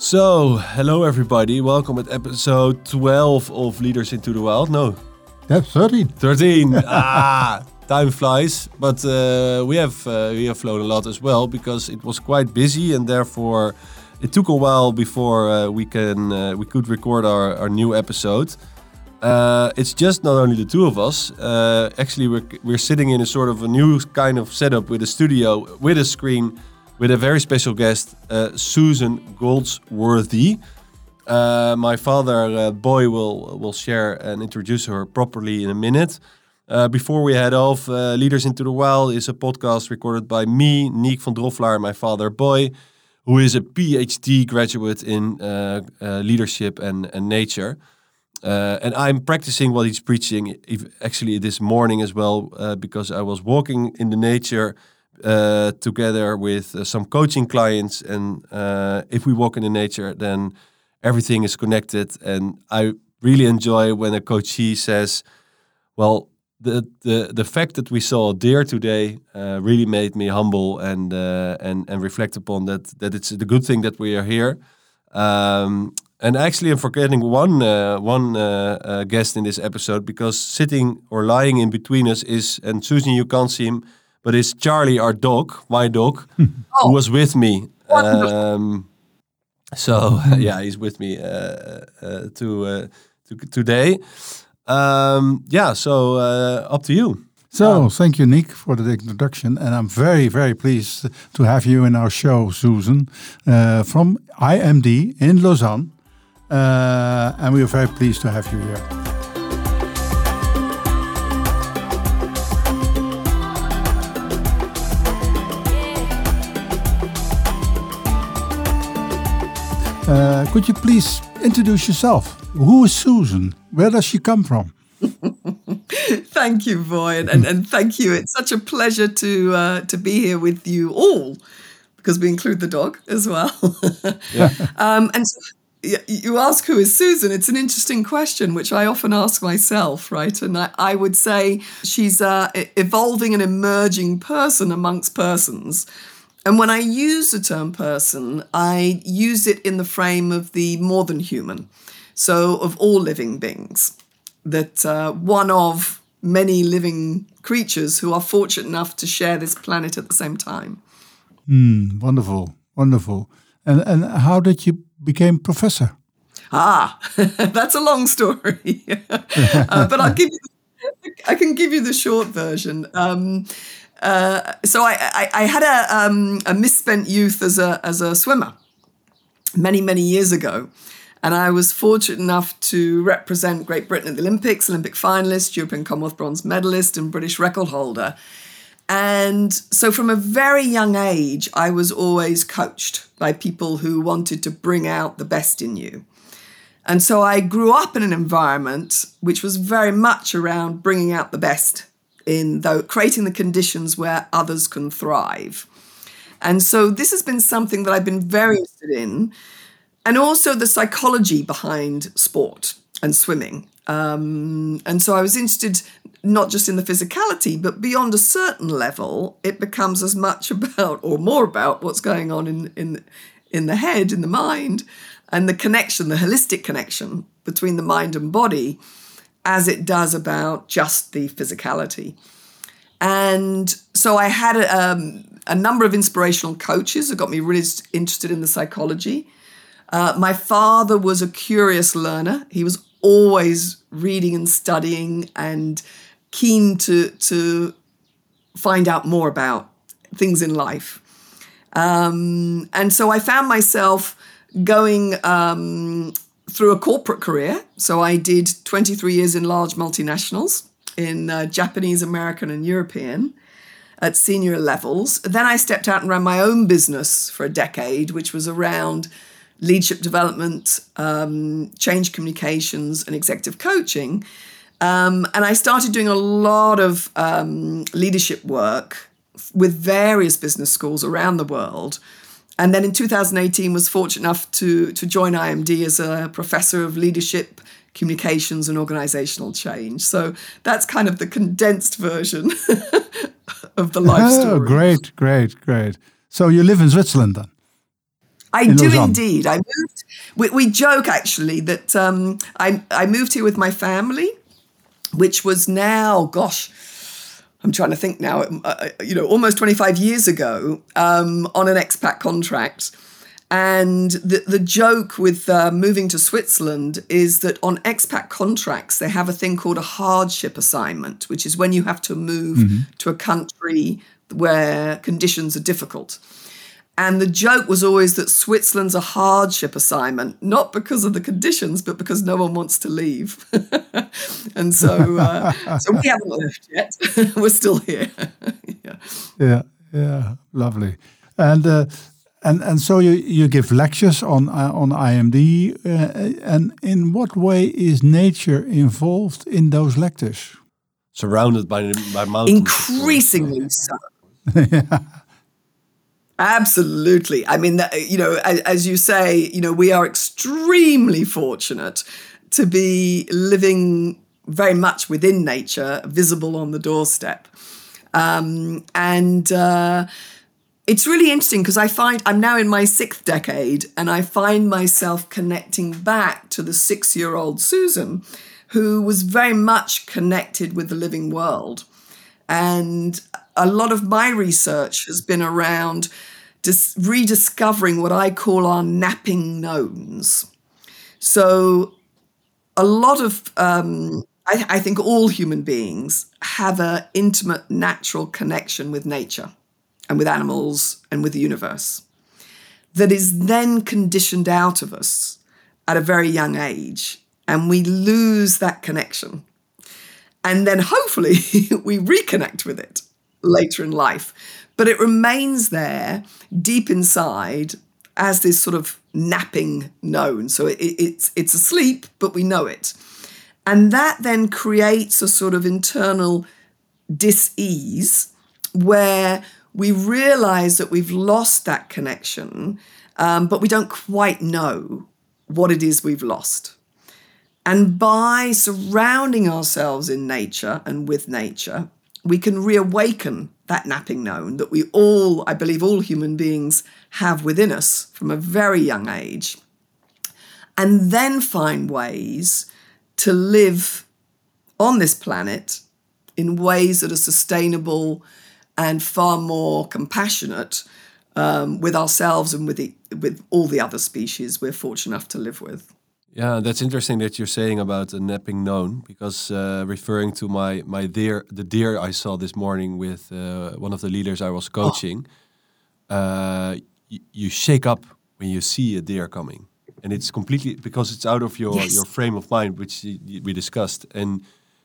So, hello everybody. Welcome at episode 12 of Leaders into the Wild. No, Yeah, 13. 13. ah, time flies. But uh, we have uh, we have flown a lot as well because it was quite busy and therefore it took a while before uh, we can uh, we could record our, our new episode. Uh, it's just not only the two of us. Uh, actually, we're, we're sitting in a sort of a new kind of setup with a studio, with a screen, with a very special guest, uh, Susan Goldsworthy. Uh, my father, uh, Boy, will will share and introduce her properly in a minute. Uh, before we head off, uh, Leaders into the Wild is a podcast recorded by me, Niek van Droffelaar, my father, Boy, who is a PhD graduate in leadership and, and nature. Uh, and I'm practicing what he's preaching if, actually this morning as well, uh, because I was walking in the nature uh, together with uh, some coaching clients. And uh, if we walk in the nature, then everything is connected. And I really enjoy when a coachee says, well, the, the, the fact that we saw a deer today uh, really made me humble and, uh, and, and reflect upon that, that it's the good thing that we are here. Um, and actually, I'm forgetting one uh, one uh, uh, guest in this episode because sitting or lying in between us is, and Susan, you can't see him, but it's Charlie, our dog, my dog, who was with me. Um, so yeah, he's with me uh, uh, to, uh, to today. Um, yeah, so uh, up to you. So, thank you, Nick, for the introduction. And I'm very, very pleased to have you in our show, Susan, uh, from IMD in Lausanne. Uh, and we are very pleased to have you here. Uh, could you please introduce yourself? Who is Susan? Where does she come from? thank you, Boy, and, and, thank you. It's such a pleasure to uh, to be here with you all, because we include the dog as well. Yeah. um, and so you ask who is Susan. It's an interesting question, which I often ask myself, right? And I, I would say she's a evolving and emerging person amongst persons. And when I use the term person, I use it in the frame of the more than human, so of all living beings that uh, one of many living creatures who are fortunate enough to share this planet at the same time. Mm, wonderful, wonderful. And and how did you become professor? Ah, that's a long story, uh, but I'll give you. I can give you the short version. Um, uh, so I, I, I, had a, um, a misspent youth as a as a swimmer many many years ago. And I was fortunate enough to represent Great Britain at the Olympics, Olympic finalist, European Commonwealth bronze medalist, and British record holder. And so from a very young age, I was always coached by people who wanted to bring out the best in you. And so I grew up in an environment which was very much around bringing out the best in though creating the conditions where others can thrive. And so this has been something that I've been very interested in and also the psychology behind sport and swimming. Um, and so I was interested not just in the physicality, but beyond a certain level, it becomes as much about or more about what's going on in in in the head, in the mind, and the connection, the holistic connection between the mind and body, as it does about just the physicality. And so I had a, um, a number of inspirational coaches that got me really interested in the psychology. Uh, my father was a curious learner. He was always reading and studying and keen to, to find out more about things in life. Um, and so I found myself going um, through a corporate career. So I did 23 years in large multinationals in uh, Japanese, American, and European at senior levels. Then I stepped out and ran my own business for a decade, which was around leadership development, um, change communications, and executive coaching. Um, and I started doing a lot of um, leadership work with various business schools around the world. And then in 2018 was fortunate enough to, to join IMD as a professor of leadership, communications, and organizational change. So that's kind of the condensed version of the life oh, story. great, great, great. So you live in Switzerland then? I in do Lausanne? indeed. I moved. We, we joke actually that um, I I moved here with my family, which was now, gosh, I'm trying to think now. Uh, you know, almost 25 years ago, um, on an expat contract. And the, the joke with uh, moving to Switzerland is that on expat contracts, they have a thing called a hardship assignment, which is when you have to move to a country where conditions are difficult. And the joke was always that Switzerland's a hardship assignment, not because of the conditions, but because no one wants to leave. and so, uh, so we haven't left yet. We're still here. yeah. Yeah, yeah, lovely. And uh, and and so you you give lectures on uh, on IMD, uh, and in what way is nature involved in those lectures? Surrounded by by mountains. Increasingly so. Absolutely. I mean, you know, as, as you say, you know, we are extremely fortunate to be living very much within nature, visible on the doorstep. Um, and uh, it's really interesting because I find I'm now in my sixth decade and I find myself connecting back to the six year old Susan, who was very much connected with the living world. And a lot of my research has been around dis- rediscovering what I call our napping knowns. So, a lot of, um, I, I think all human beings have an intimate, natural connection with nature and with animals and with the universe that is then conditioned out of us at a very young age. And we lose that connection. And then hopefully we reconnect with it later in life. But it remains there deep inside as this sort of napping known. So it, it's, it's asleep, but we know it. And that then creates a sort of internal dis-ease where we realize that we've lost that connection, um, but we don't quite know what it is we've lost. And by surrounding ourselves in nature and with nature, we can reawaken that napping known that we all, I believe, all human beings have within us from a very young age, and then find ways to live on this planet in ways that are sustainable and far more compassionate um, with ourselves and with the, with all the other species we're fortunate enough to live with. Yeah, that's interesting that you're saying about a napping known because uh, referring to my my deer, the deer I saw this morning with uh, one of the leaders I was coaching, uh, you shake up when you see a deer coming, and it's completely because it's out of your Yes. your frame of mind, which we discussed, and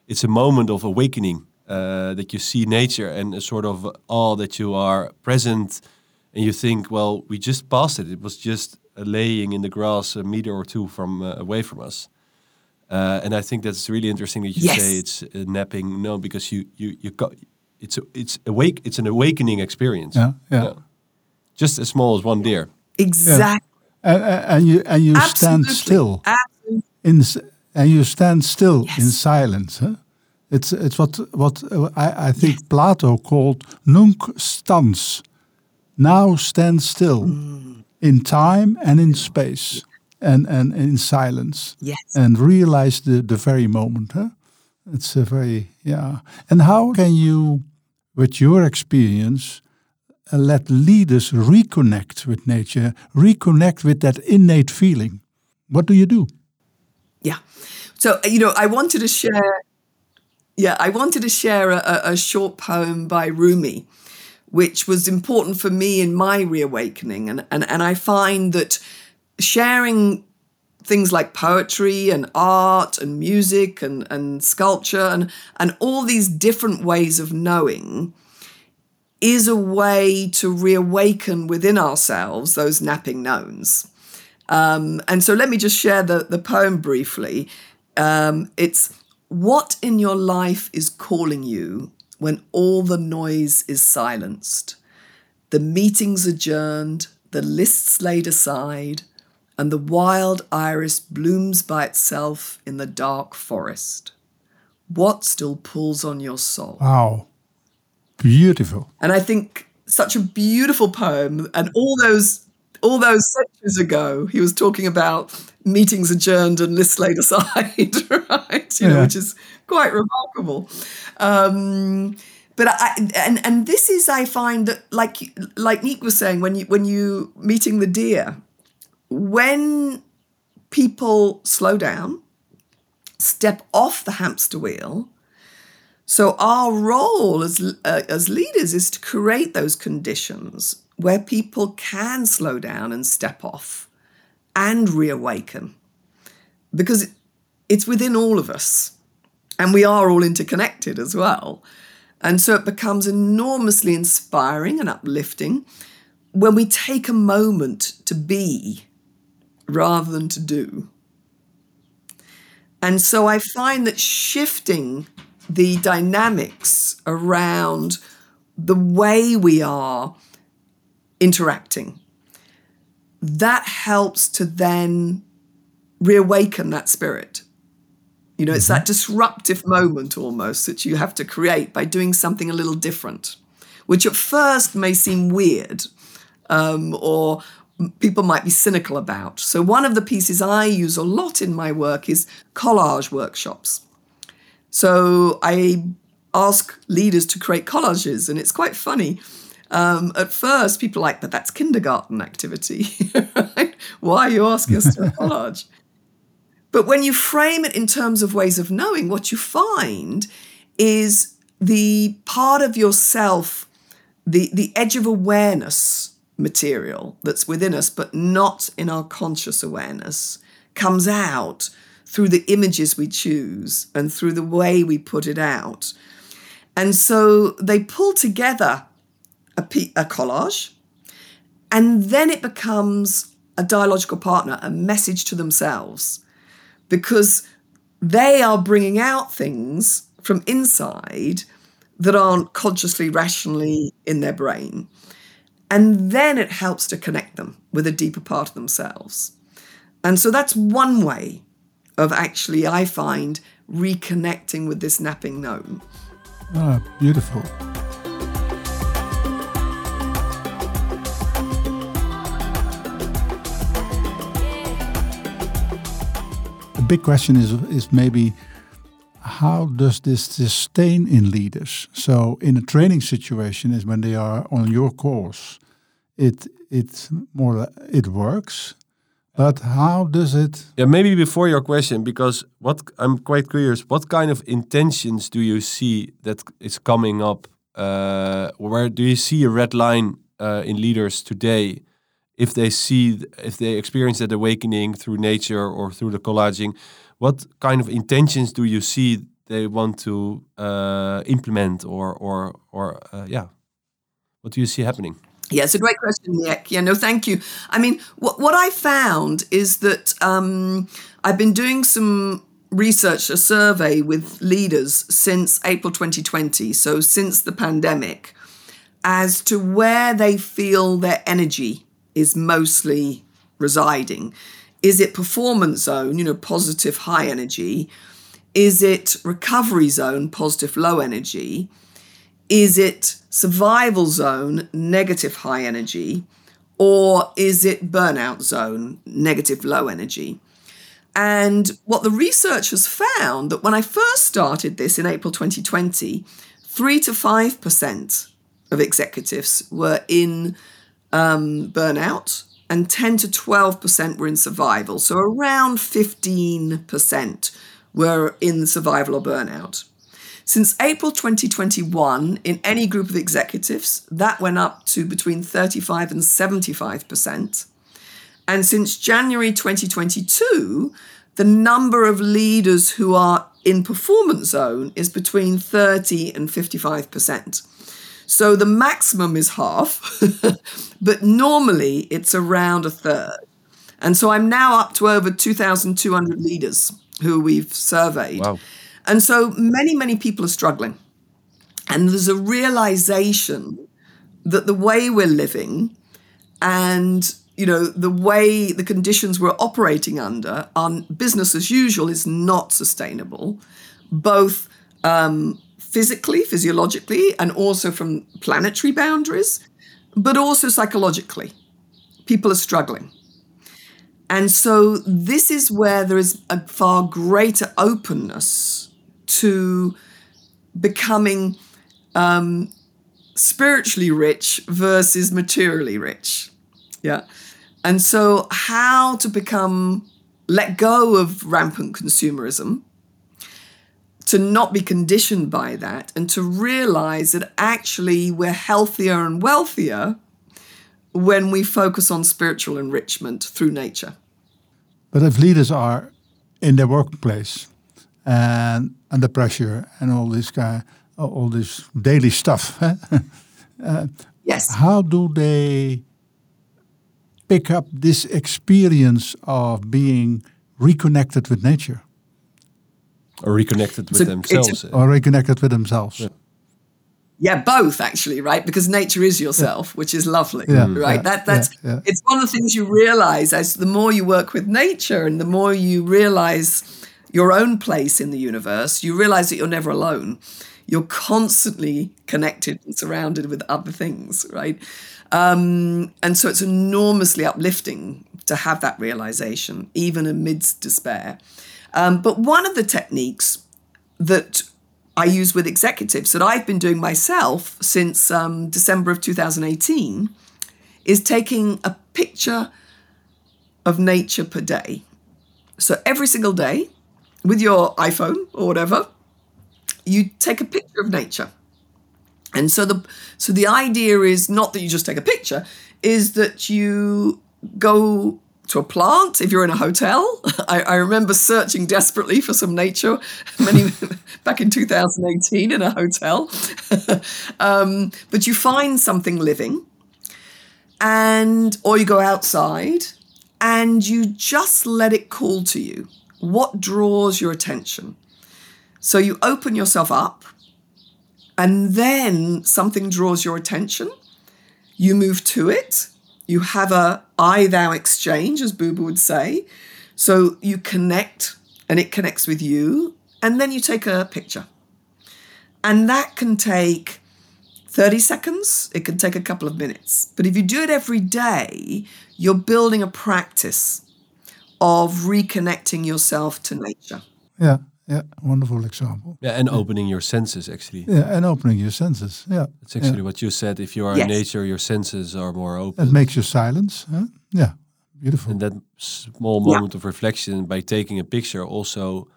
it's a moment of awakening uh, that you see nature and a sort of awe that you are present, and you think, well, we just passed it. It was just laying in the grass a meter or two from uh, away from us. Uh, and I think that's really interesting that you Yes. say it's uh, napping. No, because you you you got it's a, it's awake. It's an awakening experience. Yeah, yeah. Just as small as one deer. Exactly. And, and you and you stand still Absolutely. in and you stand still in silence. Huh? It's it's what what uh, I, I think Plato called nunc stans. Now stand still Mm. In time and in space and and in silence. Yes. and realize the, the very moment. Huh? It's a very, yeah. And how can you, with your experience, uh, let leaders reconnect with nature, reconnect with that innate feeling? What do you do? Yeah. So, you know, I wanted to share, yeah, I wanted to share a, a- a short poem by Rumi, which was important for me in my reawakening. And, and, and I find that sharing things like poetry and art and music and, and sculpture and, and all these different ways of knowing is a way to reawaken within ourselves those napping knowns. Um, and so let me just share the, the poem briefly. Um, it's what in your life is calling you when all the noise is silenced, the meetings adjourned, the lists laid aside, and the wild iris blooms by itself in the dark forest. What still pulls on your soul? Wow. Beautiful. And I think such a beautiful poem, and all those all those centuries ago, he was talking about meetings adjourned and lists laid aside, right? You know, which is quite remarkable. Um, but I and and this is I find that like like Nick was saying when you when you meeting the deer, when people slow down, step off the hamster wheel. So our role as uh, as leaders is to create those conditions where people can slow down and step off and reawaken because it's within all of us and we are all interconnected as well. And so it becomes enormously inspiring and uplifting when we take a moment to be rather than to do. And so I find that shifting the dynamics around the way we are interacting, that helps to then reawaken that spirit. You know, it's that disruptive moment almost that you have to create by doing something a little different, which at first may seem weird um, or people might be cynical about. So, one of the pieces I use a lot in my work is collage workshops. So, I ask leaders to create collages, and it's quite funny. Um, at first, people are like, but that's kindergarten activity. Why are you asking us to collage? But when you frame it in terms of ways of knowing, what you find is the part of yourself, the, the edge of awareness material that's within us, but not in our conscious awareness, comes out through the images we choose and through the way we put it out. And so they pull together a, a collage, and then it becomes a dialogical partner, a message to themselves, because they are bringing out things from inside that aren't consciously, rationally in their brain. And then it helps to connect them with a deeper part of themselves. And so that's one way of actually, I find, reconnecting with this napping known. Ah, beautiful. Big question is is maybe how does this sustain in leaders? So in a training situation is when they are on your course it it more it works but how does it yeah maybe before your question because what i'm quite curious what kind of intentions do you see that is coming up uh, where do you see a red line uh, in leaders today if they see if they experience that awakening through nature or through the collaging what kind of intentions do you see they want to uh, implement or or or uh, yeah what do you see happening yeah, it's a great question, Nick. Yeah, no, thank you. I mean, what, what I found is that um, I've been doing some research, a survey with leaders since April 2020, so since the pandemic, as to where they feel their energy is mostly residing. Is it performance zone, you know, positive high energy? Is it recovery zone, positive low energy? Is it survival zone, negative high energy, or is it burnout zone, negative low energy? And what the research has found that when I first started this in April 2020, three to five percent of executives were in um, burnout, and 10 to 12 percent were in survival. So around 15 percent were in survival or burnout. Since April 2021, in any group of executives, that went up to between 35 and 75%. And since January 2022, the number of leaders who are in performance zone is between 30 and 55%. So the maximum is half, but normally it's around a third. And so I'm now up to over 2,200 leaders who we've surveyed. Wow. And so many, many people are struggling. And there's a realization that the way we're living and you know the way the conditions we're operating under on business as usual is not sustainable both um, physically physiologically and also from planetary boundaries but also psychologically people are struggling. And so this is where there is a far greater openness to becoming um, spiritually rich versus materially rich. Yeah. And so, how to become, let go of rampant consumerism, to not be conditioned by that, and to realize that actually we're healthier and wealthier when we focus on spiritual enrichment through nature. But if leaders are in their workplace and under pressure and all this kind, all this daily stuff, uh, yes, how do they pick up this experience of being reconnected with nature? Or reconnected with a, themselves. or reconnected with themselves. Yeah. Yeah, both actually, right? Because nature is yourself, yeah. which is lovely, yeah, right? Yeah, that that's it's one of the things you realize as the more you work with nature and the more you realize your own place in the universe, you realize that you're never alone. You're constantly connected and surrounded with other things, right? Um, and so it's enormously uplifting to have that realization, even amidst despair. Um, but one of the techniques that I use with executives that I've been doing myself since um, December of 2018 is taking a picture of nature per day. So every single day with your iPhone or whatever, you take a picture of nature. And so the so the idea is not that you just take a picture, is that you go to a plant if you're in a hotel. I, I, remember searching desperately for some nature many back in 2018 in a hotel. um, but you find something living, and or you go outside and you just let it call to you. What draws your attention? So you open yourself up, and then something draws your attention. You move to it you have a I thou exchange, as Buber would say. So you connect and it connects with you, and then you take a picture. And that can take 30 seconds, it can take a couple of minutes. But if you do it every day, you're building a practice of reconnecting yourself to nature. Yeah. Yeah, wonderful example. Yeah, and opening your senses actually. Yeah, and opening your senses. Yeah, that's actually yeah. what you said. If you are yes. in nature, your senses are more open. It makes you silence. Huh? Yeah, beautiful. And that small moment yeah. of reflection by taking a picture also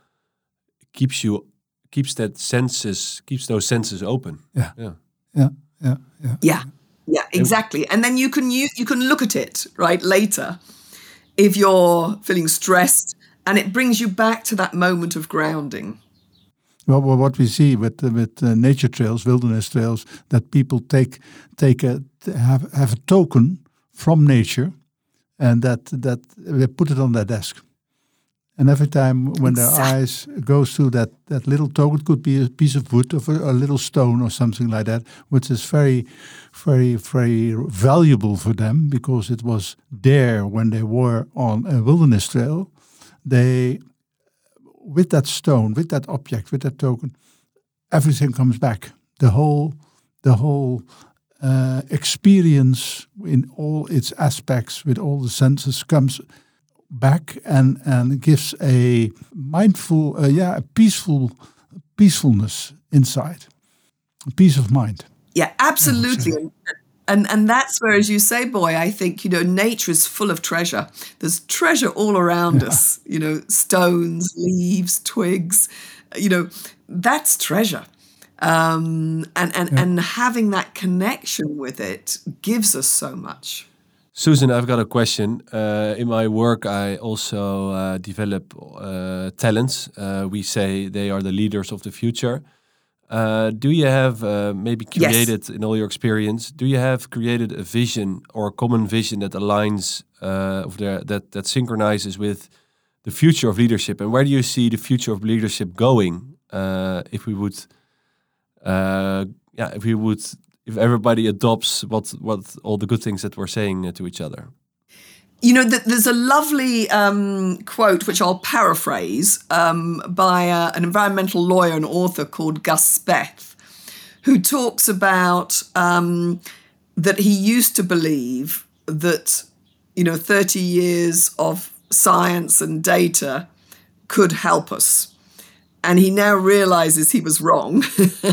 keeps you keeps that senses keeps those senses open. Yeah, yeah, yeah, yeah, yeah. Yeah, yeah, exactly. And then you can you you can look at it right later if you're feeling stressed and it brings you back to that moment of grounding. Well, what we see with with uh, nature trails, wilderness trails, that people take take a have have a token from nature, and that that they put it on their desk. And every time when exactly. their eyes goes to that, that little token, it could be a piece of wood or a, a, little stone or something like that, which is very, very, very valuable for them because it was there when they were on a wilderness trail they with that stone, with that object, with that token, everything comes back. The whole, the whole uh, experience in all its aspects, with all the senses, comes back and and gives a mindful, uh, yeah, a peaceful peacefulness inside, peace of mind. Yeah, absolutely and and that's where as you say boy i think you know nature is full of treasure there's treasure all around yeah. us you know stones leaves twigs you know that's treasure um, and and yeah. and having that connection with it gives us so much Susan, I've got a question. Uh, in my work, I also uh, develop uh, talents. Uh, we say they are the leaders of the future. Uh, do you have uh, maybe created yes. in all your experience? Do you have created a vision or a common vision that aligns uh, of the, that that synchronizes with the future of leadership? And where do you see the future of leadership going uh, if we would, uh, yeah, if we would, if everybody adopts what what all the good things that we're saying to each other? You know, there's a lovely um, quote which I'll paraphrase um, by uh, an environmental lawyer and author called Gus Speth, who talks about um, that he used to believe that you know, 30 years of science and data could help us. And he now realizes he was wrong.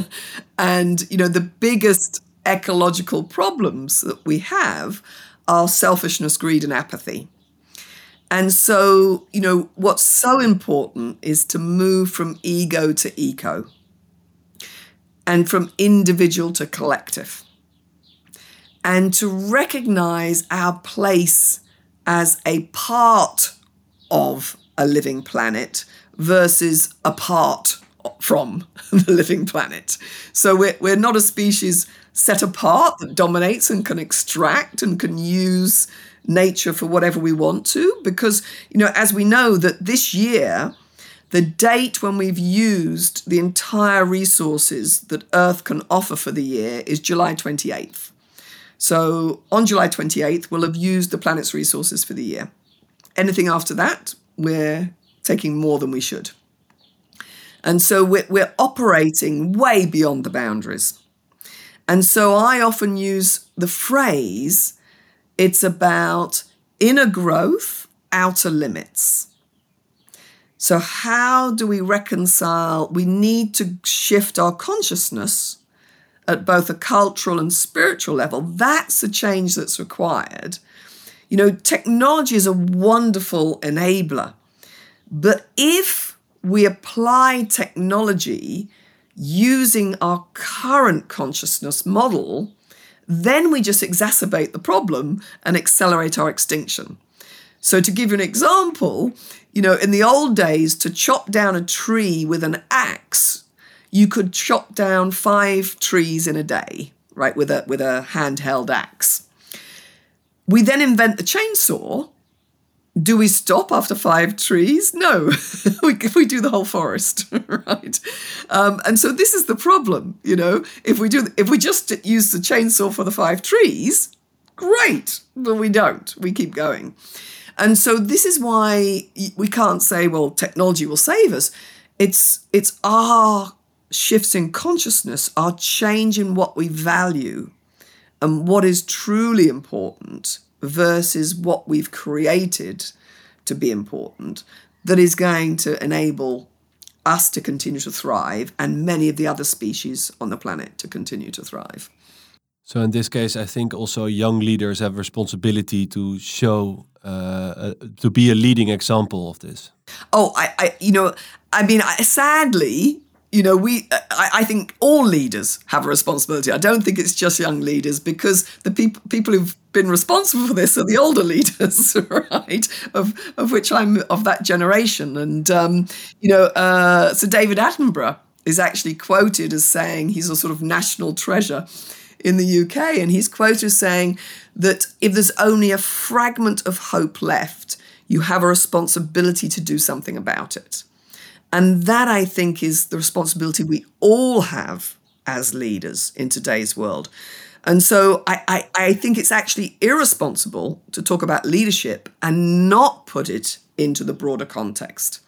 and, you know, the biggest ecological problems that we have are selfishness, greed, and apathy. And so, you know, what's so important is to move from ego to eco and from individual to collective and to recognize our place as a part of a living planet versus apart from the living planet. So we're, we're not a species set apart that dominates and can extract and can use nature for whatever we want to because you know as we know that this year the date when we've used the entire resources that earth can offer for the year is July 28th so on July 28th we'll have used the planet's resources for the year. Anything after that we're taking more than we should. And so we're, we're operating way beyond the boundaries and so I often use the phrase it's about inner growth, outer limits. So, how do we reconcile? We need to shift our consciousness at both a cultural and spiritual level. That's the change that's required. You know, technology is a wonderful enabler, but if we apply technology using our current consciousness model, then we just exacerbate the problem and accelerate our extinction. So, to give you an example, you know, in the old days, to chop down a tree with an axe, you could chop down five trees in a day, right, with a with a handheld axe. We then invent the chainsaw, do we stop after five trees? No, we, we do the whole forest, right? Um, and so this is the problem, you know. If we do, if we just use the chainsaw for the five trees, great, but we don't. We keep going, and so this is why we can't say, well, technology will save us. It's it's our shifts in consciousness, our change in what we value, and what is truly important versus what we've created to be important that is going to enable us to continue to thrive and many of the other species on the planet to continue to thrive. So in this case, I think also young leaders have responsibility to show, uh, uh, to be a leading example of this. Oh, I, I you know, I mean, I, sadly, you know, we, I, I, think all leaders have a responsibility. I don't think it's just young leaders because the people people who've been responsible for this are the older leaders, right? Of of which I'm of that generation. And um, you know, uh, so David Attenborough is actually quoted as saying he's a sort of national treasure in the UK, and he's quoted as saying that if there's only a fragment of hope left, you have a responsibility to do something about it. And that, I think, is the responsibility we all have as leaders in today's world. And so I, I, I, think it's actually irresponsible to talk about leadership and not put it into the broader context.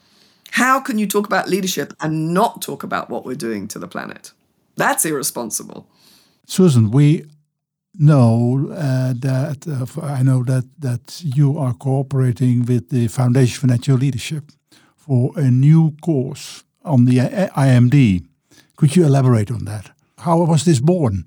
How can you talk about leadership and not talk about what we're doing to the planet? That's irresponsible. Susan, we know uh, that uh, I know that that you are cooperating with the Foundation for Natural Leadership for a new course on the IMD. Could you elaborate on that? How was this born?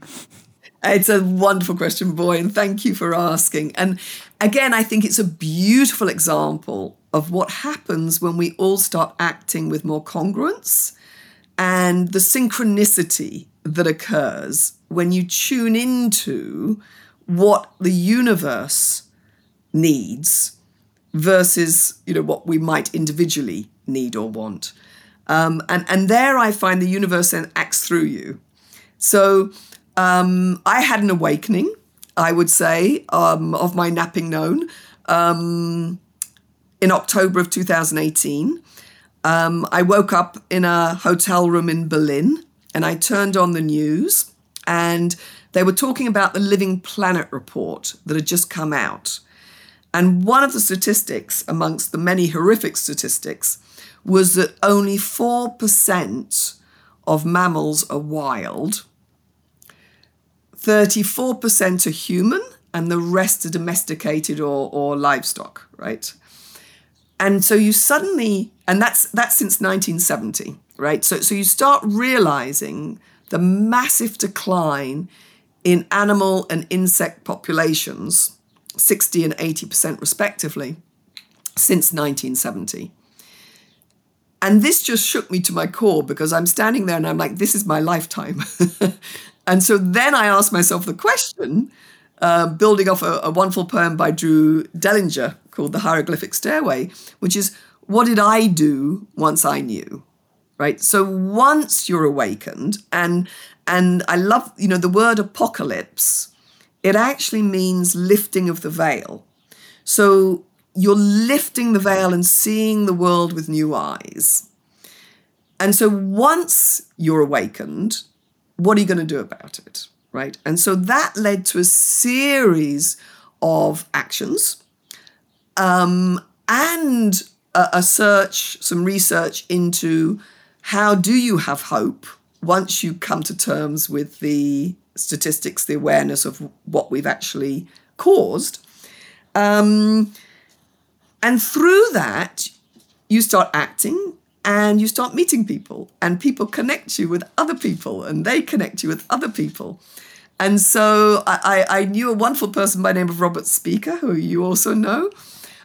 It's a wonderful question, boy, and thank you for asking. And again, I think it's a beautiful example of what happens when we all start acting with more congruence and the synchronicity that occurs when you tune into what the universe needs versus you know what we might individually need or want. Um, and and there I find the universe then acts through you. So um, I had an awakening, I would say, um, of my napping known um, in October of 2018. Um, I woke up in a hotel room in Berlin and I turned on the news and they were talking about the Living Planet report that had just come out. And one of the statistics, amongst the many horrific statistics, was that only 4% of mammals are wild, 34% are human, and the rest are domesticated or, or livestock, right? And so you suddenly, and that's that's since 1970, right? So so you start realizing the massive decline in animal and insect populations, 60 and 80% respectively, since 1970. And this just shook me to my core because I'm standing there and I'm like, this is my lifetime. and so then I asked myself the question, uh, building off a, a wonderful poem by Drew Dellinger called The Hieroglyphic Stairway, which is, what did I do once I knew? Right. So once you're awakened, and and I love, you know, the word apocalypse, it actually means lifting of the veil. So you're lifting the veil and seeing the world with new eyes. And so once you're awakened, what are you going to do about it? Right. And so that led to a series of actions um, and a, a search, some research into how do you have hope once you come to terms with the statistics, the awareness of what we've actually caused. Um, and through that, you start acting and you start meeting people, and people connect you with other people, and they connect you with other people. And so I, I knew a wonderful person by name of Robert Speaker, who you also know,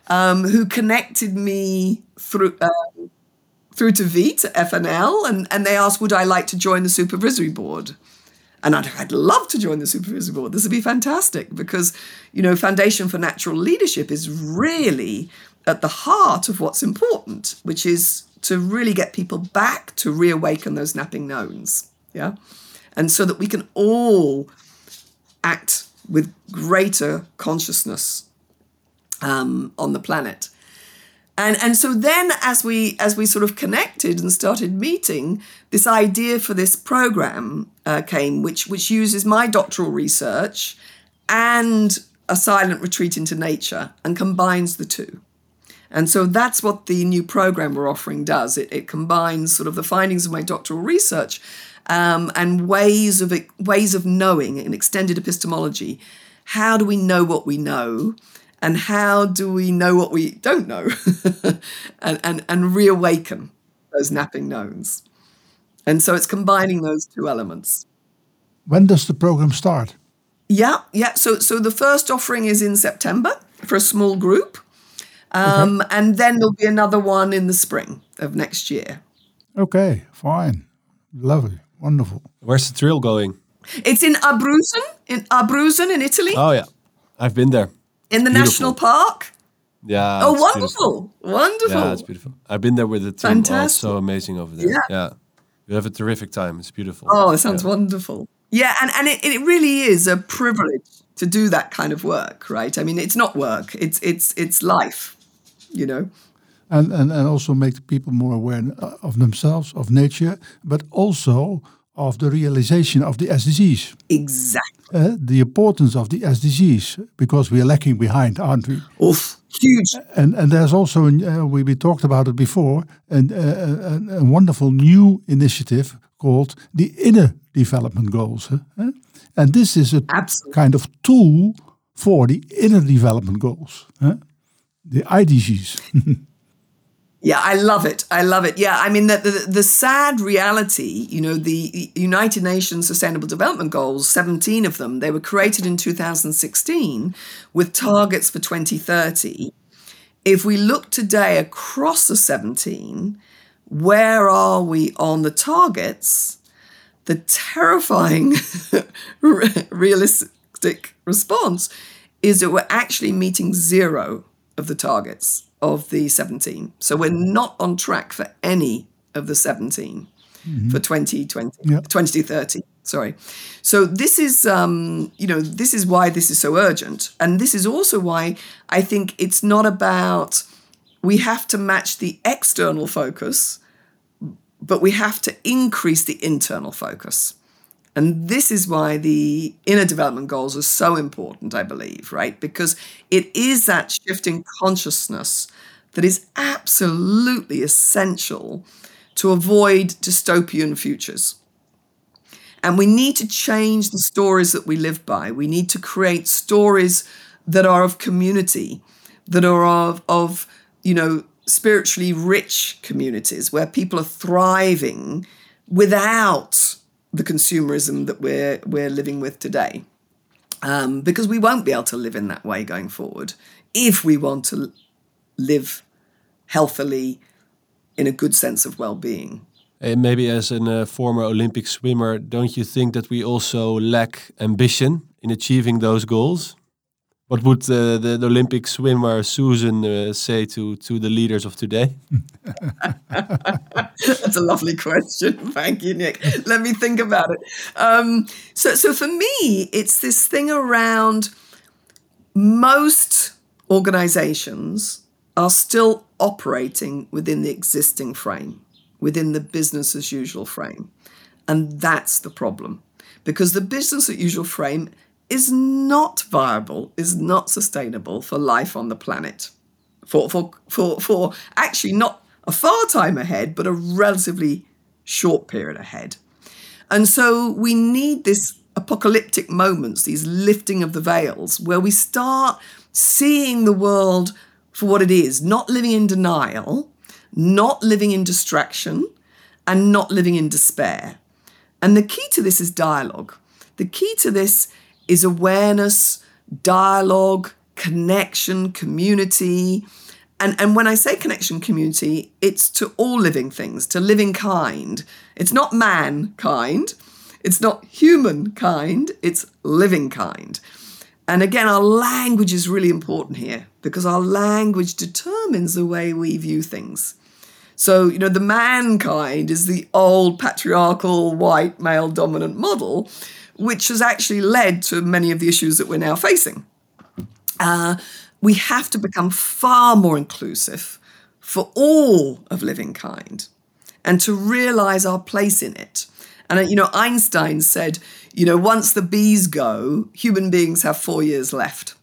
um, who connected me through. Uh, through to V to FNL, and, and they asked, Would I like to join the supervisory board? And I'd, I'd love to join the supervisory board. This would be fantastic because, you know, Foundation for Natural Leadership is really at the heart of what's important, which is to really get people back to reawaken those napping knowns. Yeah. And so that we can all act with greater consciousness um, on the planet. And, and so then as we as we sort of connected and started meeting, this idea for this program uh, came, which which uses my doctoral research and a silent retreat into nature and combines the two. And so that's what the new program we're offering does. It, it combines sort of the findings of my doctoral research um, and ways of ways of knowing in extended epistemology. How do we know what we know? and how do we know what we don't know and, and, and reawaken those napping knowns and so it's combining those two elements when does the program start yeah yeah so so the first offering is in september for a small group um, okay. and then there'll be another one in the spring of next year okay fine lovely wonderful where's the trail going it's in abruzzen in abruzzen in italy oh yeah i've been there in the beautiful. national park. Yeah. Oh, wonderful! Beautiful. Wonderful. Yeah, it's beautiful. I've been there with the team. Fantastic. Oh, so amazing over there. Yeah. yeah. You have a terrific time. It's beautiful. Oh, it sounds yeah. wonderful. Yeah, and, and it, it really is a privilege to do that kind of work, right? I mean, it's not work. It's it's it's life, you know. And and, and also make people more aware of themselves, of nature, but also of the realization of the SDGs. Exactly. Uh, the importance of the SDGs, because we are lacking behind, aren't we? Oof, huge. And and there's also, uh, we, we talked about it before, and uh, a, a, wonderful new initiative called the Inner Development Goals. Huh? And this is a Absolutely. kind of tool for the Inner Development Goals, huh? the IDGs. Yeah, I love it. I love it. Yeah, I mean, the, the, the, sad reality, you know, the United Nations Sustainable Development Goals, 17 of them, they were created in 2016 with targets for 2030. If we look today across the 17, where are we on the targets? The terrifying, realistic response is that we're actually meeting zero of the targets of the 17. So we're not on track for any of the 17 mm-hmm. for 2020, yep. 2030. Sorry. So this is, um, you know, this is why this is so urgent. And this is also why I think it's not about we have to match the external focus, but we have to increase the internal focus. And this is why the inner development goals are so important, I believe, right? Because it is that shift in consciousness that is absolutely essential to avoid dystopian futures. And we need to change the stories that we live by. We need to create stories that are of community, that are of, of you know, spiritually rich communities where people are thriving without the consumerism that we're we're living with today. Um, because we won't be able to live in that way going forward if we want to live healthily in a good sense of well-being. And maybe as a uh, former Olympic swimmer, don't you think that we also lack ambition in achieving those goals? What would uh, the, the, Olympic swimmer Susan uh, say to, to the leaders of today? That's a lovely question. Thank you, Nick. Let me think about it. Um, so, so for me, it's this thing around most organizations are still operating within the existing frame, within the business as usual frame. And that's the problem. Because the business as usual frame is not viable, is not sustainable for life on the planet. For, for, for, for actually not a far time ahead, but a relatively short period ahead. And so we need this apocalyptic moments, these lifting of the veils, where we start seeing the world for what it is, not living in denial, not living in distraction, and not living in despair. And the key to this is dialogue. The key to this is awareness, dialogue, connection, community. And, and when I say connection community, it's to all living things, to living kind. It's not mankind, it's not humankind, it's living kind. And again, our language is really important here because our language determines the way we view things. So, you know, the mankind is the old patriarchal white male dominant model, which has actually led to many of the issues that we're now facing. Uh, we have to become far more inclusive for all of living kind and to realize our place in it. And, uh, you know, Einstein said, you know, once the bees go, human beings have four years left.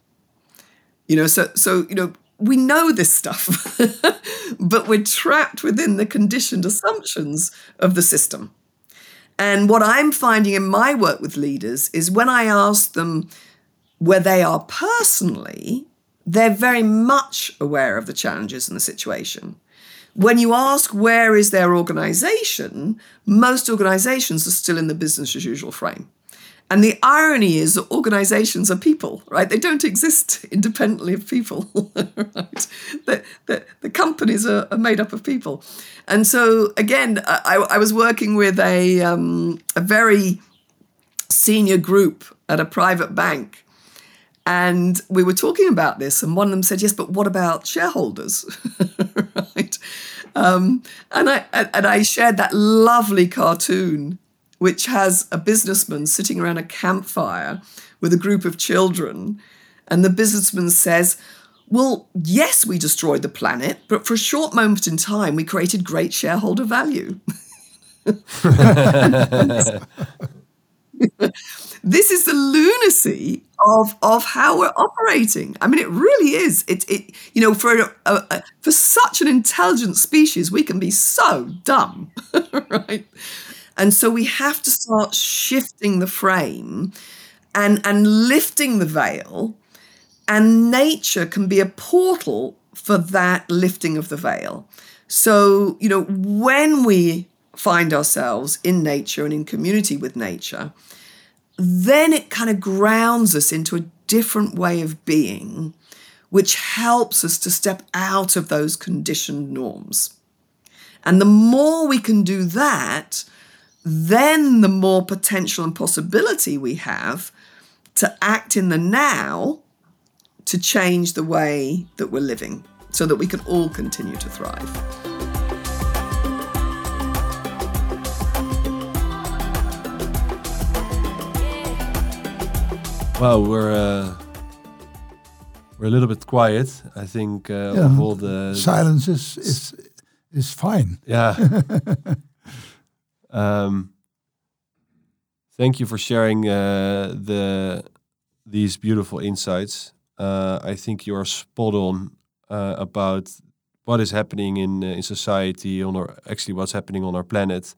You know, so, so you know, we know this stuff, but we're trapped within the conditioned assumptions of the system. And what I'm finding in my work with leaders is when I ask them where they are personally, they're very much aware of the challenges in the situation. When you ask where is their organization, most organizations are still in the business as usual frame. And the irony is that organizations are people, right? They don't exist independently of people, right? The, the, the companies are, are, made up of people. And so, again, I, I was working with a, um, a very senior group at a private bank. And we were talking about this, and one of them said, Yes, but what about shareholders? right? Um, and, I, and I shared that lovely cartoon which has a businessman sitting around a campfire with a group of children. And the businessman says, Well, yes, we destroyed the planet, but for a short moment in time, we created great shareholder value. this is the lunacy of of how we're operating. I mean, it really is. It it you know for a, a, for such an intelligent species, we can be so dumb, right? And so we have to start shifting the frame and, and lifting the veil. And nature can be a portal for that lifting of the veil. So, you know, when we find ourselves in nature and in community with nature, then it kind of grounds us into a different way of being, which helps us to step out of those conditioned norms. And the more we can do that, then the more potential and possibility we have to act in the now to change the way that we're living so that we can all continue to thrive. Well, we're uh, we're a little bit quiet. I think uh, yeah. all the silence is is is fine. Yeah. Um, thank you for sharing uh, the these beautiful insights. Uh, I think you are spot on uh, about what is happening in uh, in society on our actually what's happening on our planet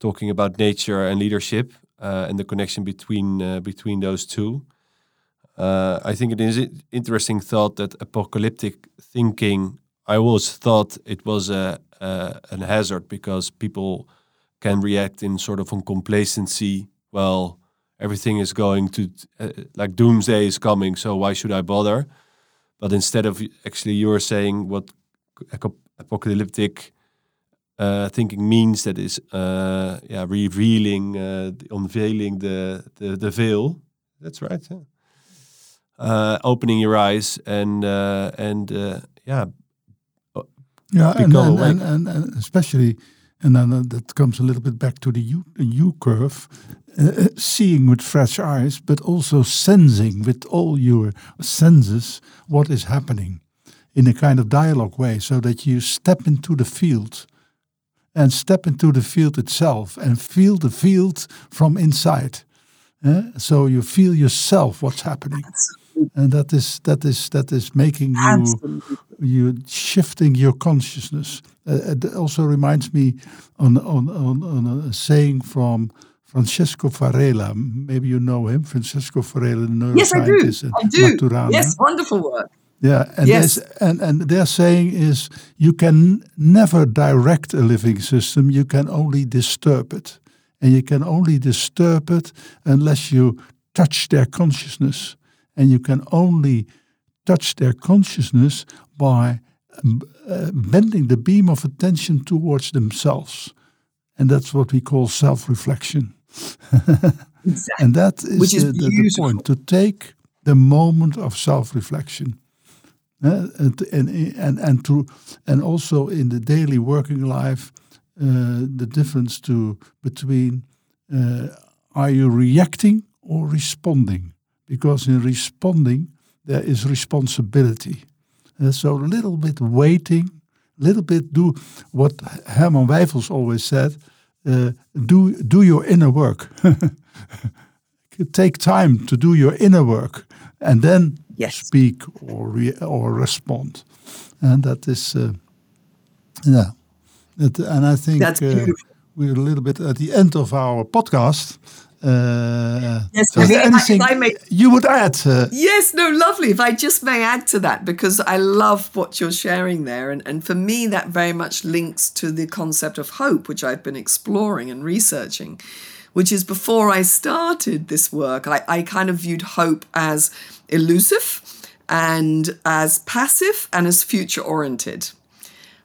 talking about nature and leadership uh, and the connection between uh, between those two. I think it is an interesting thought that apocalyptic thinking. I always thought it was a, a an hazard because people can react in sort of a complacency. Well, everything is going to uh, like doomsday is coming, so why should I bother? But instead of actually, you are saying what apocalyptic uh, thinking means that is uh, yeah revealing, uh, unveiling the, the the veil. That's right. Yeah. Uh, opening your eyes and uh, and uh, yeah. Yeah, and, and, and, and, especially, and then uh, that comes a little bit back to the U, U curve, uh, uh, seeing with fresh eyes, but also sensing with all your senses what is happening in a kind of dialogue way, so that you step into the field and step into the field itself and feel the field from inside. Uh, so you feel yourself what's happening. And that is that is that is making you Absolutely. you shifting your consciousness. Uh, it also reminds me on on on, on a saying from Francesco Varela. Maybe you know him, Francesco the neuroscientist. Yes, I do. I do. Maturana. Yes, wonderful work. Yeah, and, yes. and and their saying is you can never direct a living system. You can only disturb it, and you can only disturb it unless you touch their consciousness, and you can only touch their consciousness by uh, bending the beam of attention towards themselves, and that's what we call self-reflection. exactly. And that is, Which is the, the, the point to take the moment of self-reflection uh, and, and, and, to, and also in the daily working life, uh, the difference to between uh, are you reacting or responding? Because in responding, there is responsibility. Uh, so a little bit waiting, a little bit do what Herman Wijffels always said, uh, do, do your inner work. Take time to do your inner work and then yes. speak or re or respond, and that is uh, yeah. That, and I think uh, we're a little bit at the end of our podcast. Uh, yes, so anything may, you would add? Uh, yes, no, lovely. If I just may add to that, because I love what you're sharing there. And, and for me, that very much links to the concept of hope, which I've been exploring and researching, which is before I started this work, I, I kind of viewed hope as elusive and as passive and as future oriented.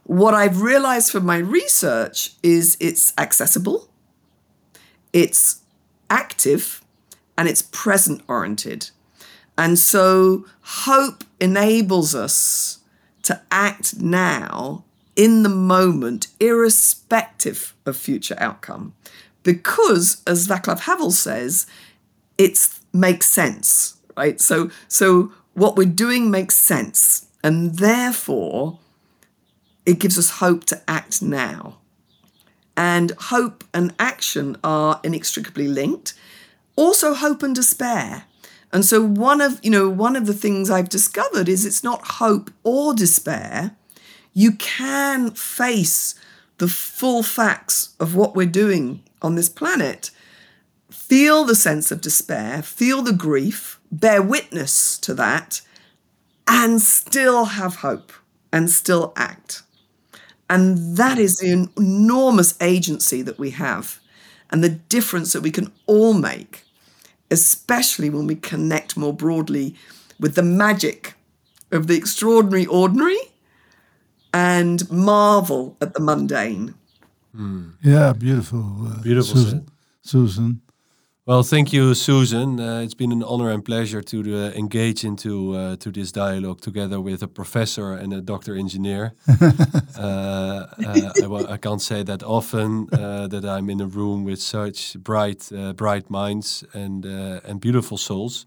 What I've realized from my research is it's accessible, it's active, and it's present oriented. And so hope enables us to act now in the moment, irrespective of future outcome. Because, as Václav Havel says, it makes sense right? So, so what we're doing makes sense. And therefore, it gives us hope to act now. And hope and action are inextricably linked. Also, hope and despair. And so one of, you know, one of the things I've discovered is it's not hope or despair. You can face the full facts of what we're doing on this planet, feel the sense of despair, feel the grief, bear witness to that and still have hope and still act. And that is the enormous agency that we have and the difference that we can all make, especially when we connect more broadly with the magic of the extraordinary ordinary and marvel at the mundane. Mm. Yeah, beautiful. Uh, beautiful, Susan. Susan. Well, thank you, Susan. Uh, it's been an honor and pleasure to uh, engage into uh, to this dialogue together with a professor and a doctor engineer. Uh, uh, I, I, can't say that often uh, that I'm in a room with such bright, bright minds and and beautiful souls.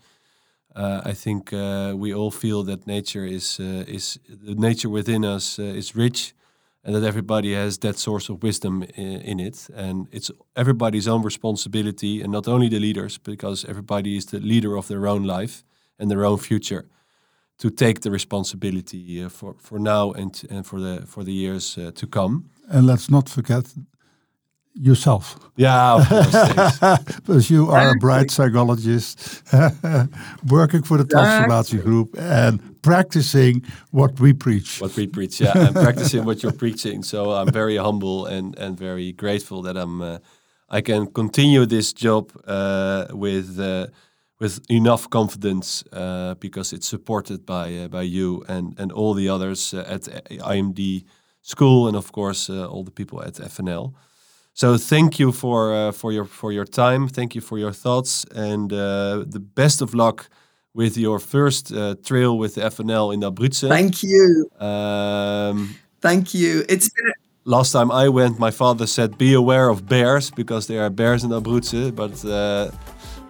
I think we all feel that nature is is the nature within us is rich and that everybody has that source of wisdom in, it. And it's everybody's own responsibility and not only the leaders because everybody is the leader of their own life and their own future to take the responsibility uh, for for now and and for the for the years uh, to come. And let's not forget yourself. Yeah, of course. because you are a bright psychologist working for the transformation group and practicing what we preach. what we preach. Yeah, I'm practicing what you're preaching. So I'm very humble and and very grateful that I'm uh, I can continue this job uh, with uh, with enough confidence uh, because it's supported by uh, by you and and all the others uh, at IMD school and of course uh, all the people at FNL. So thank you for uh, for your for your time. Thank you for your thoughts and uh, the best of luck with your first uh, trail with the FNL in Abruzzo. Thank you. Um, Thank you. It's been last time I went, my father said, "Be aware of bears because there are bears in Abruzzo." But uh,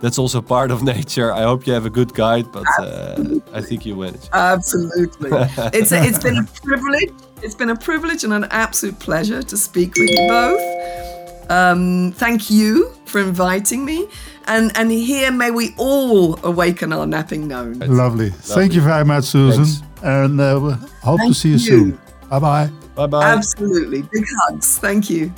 that's also part of nature. I hope you have a good guide, but uh, I think you manage. absolutely. it's a, it's been a privilege. It's been a privilege and an absolute pleasure to speak with you both. Um, thank you for inviting me, and and here may we all awaken our napping gnome. Lovely. Thank you very much, Susan. Thanks. And uh, we hope to see you, you. soon. Bye bye. Bye bye. Absolutely, big hugs. Thank you.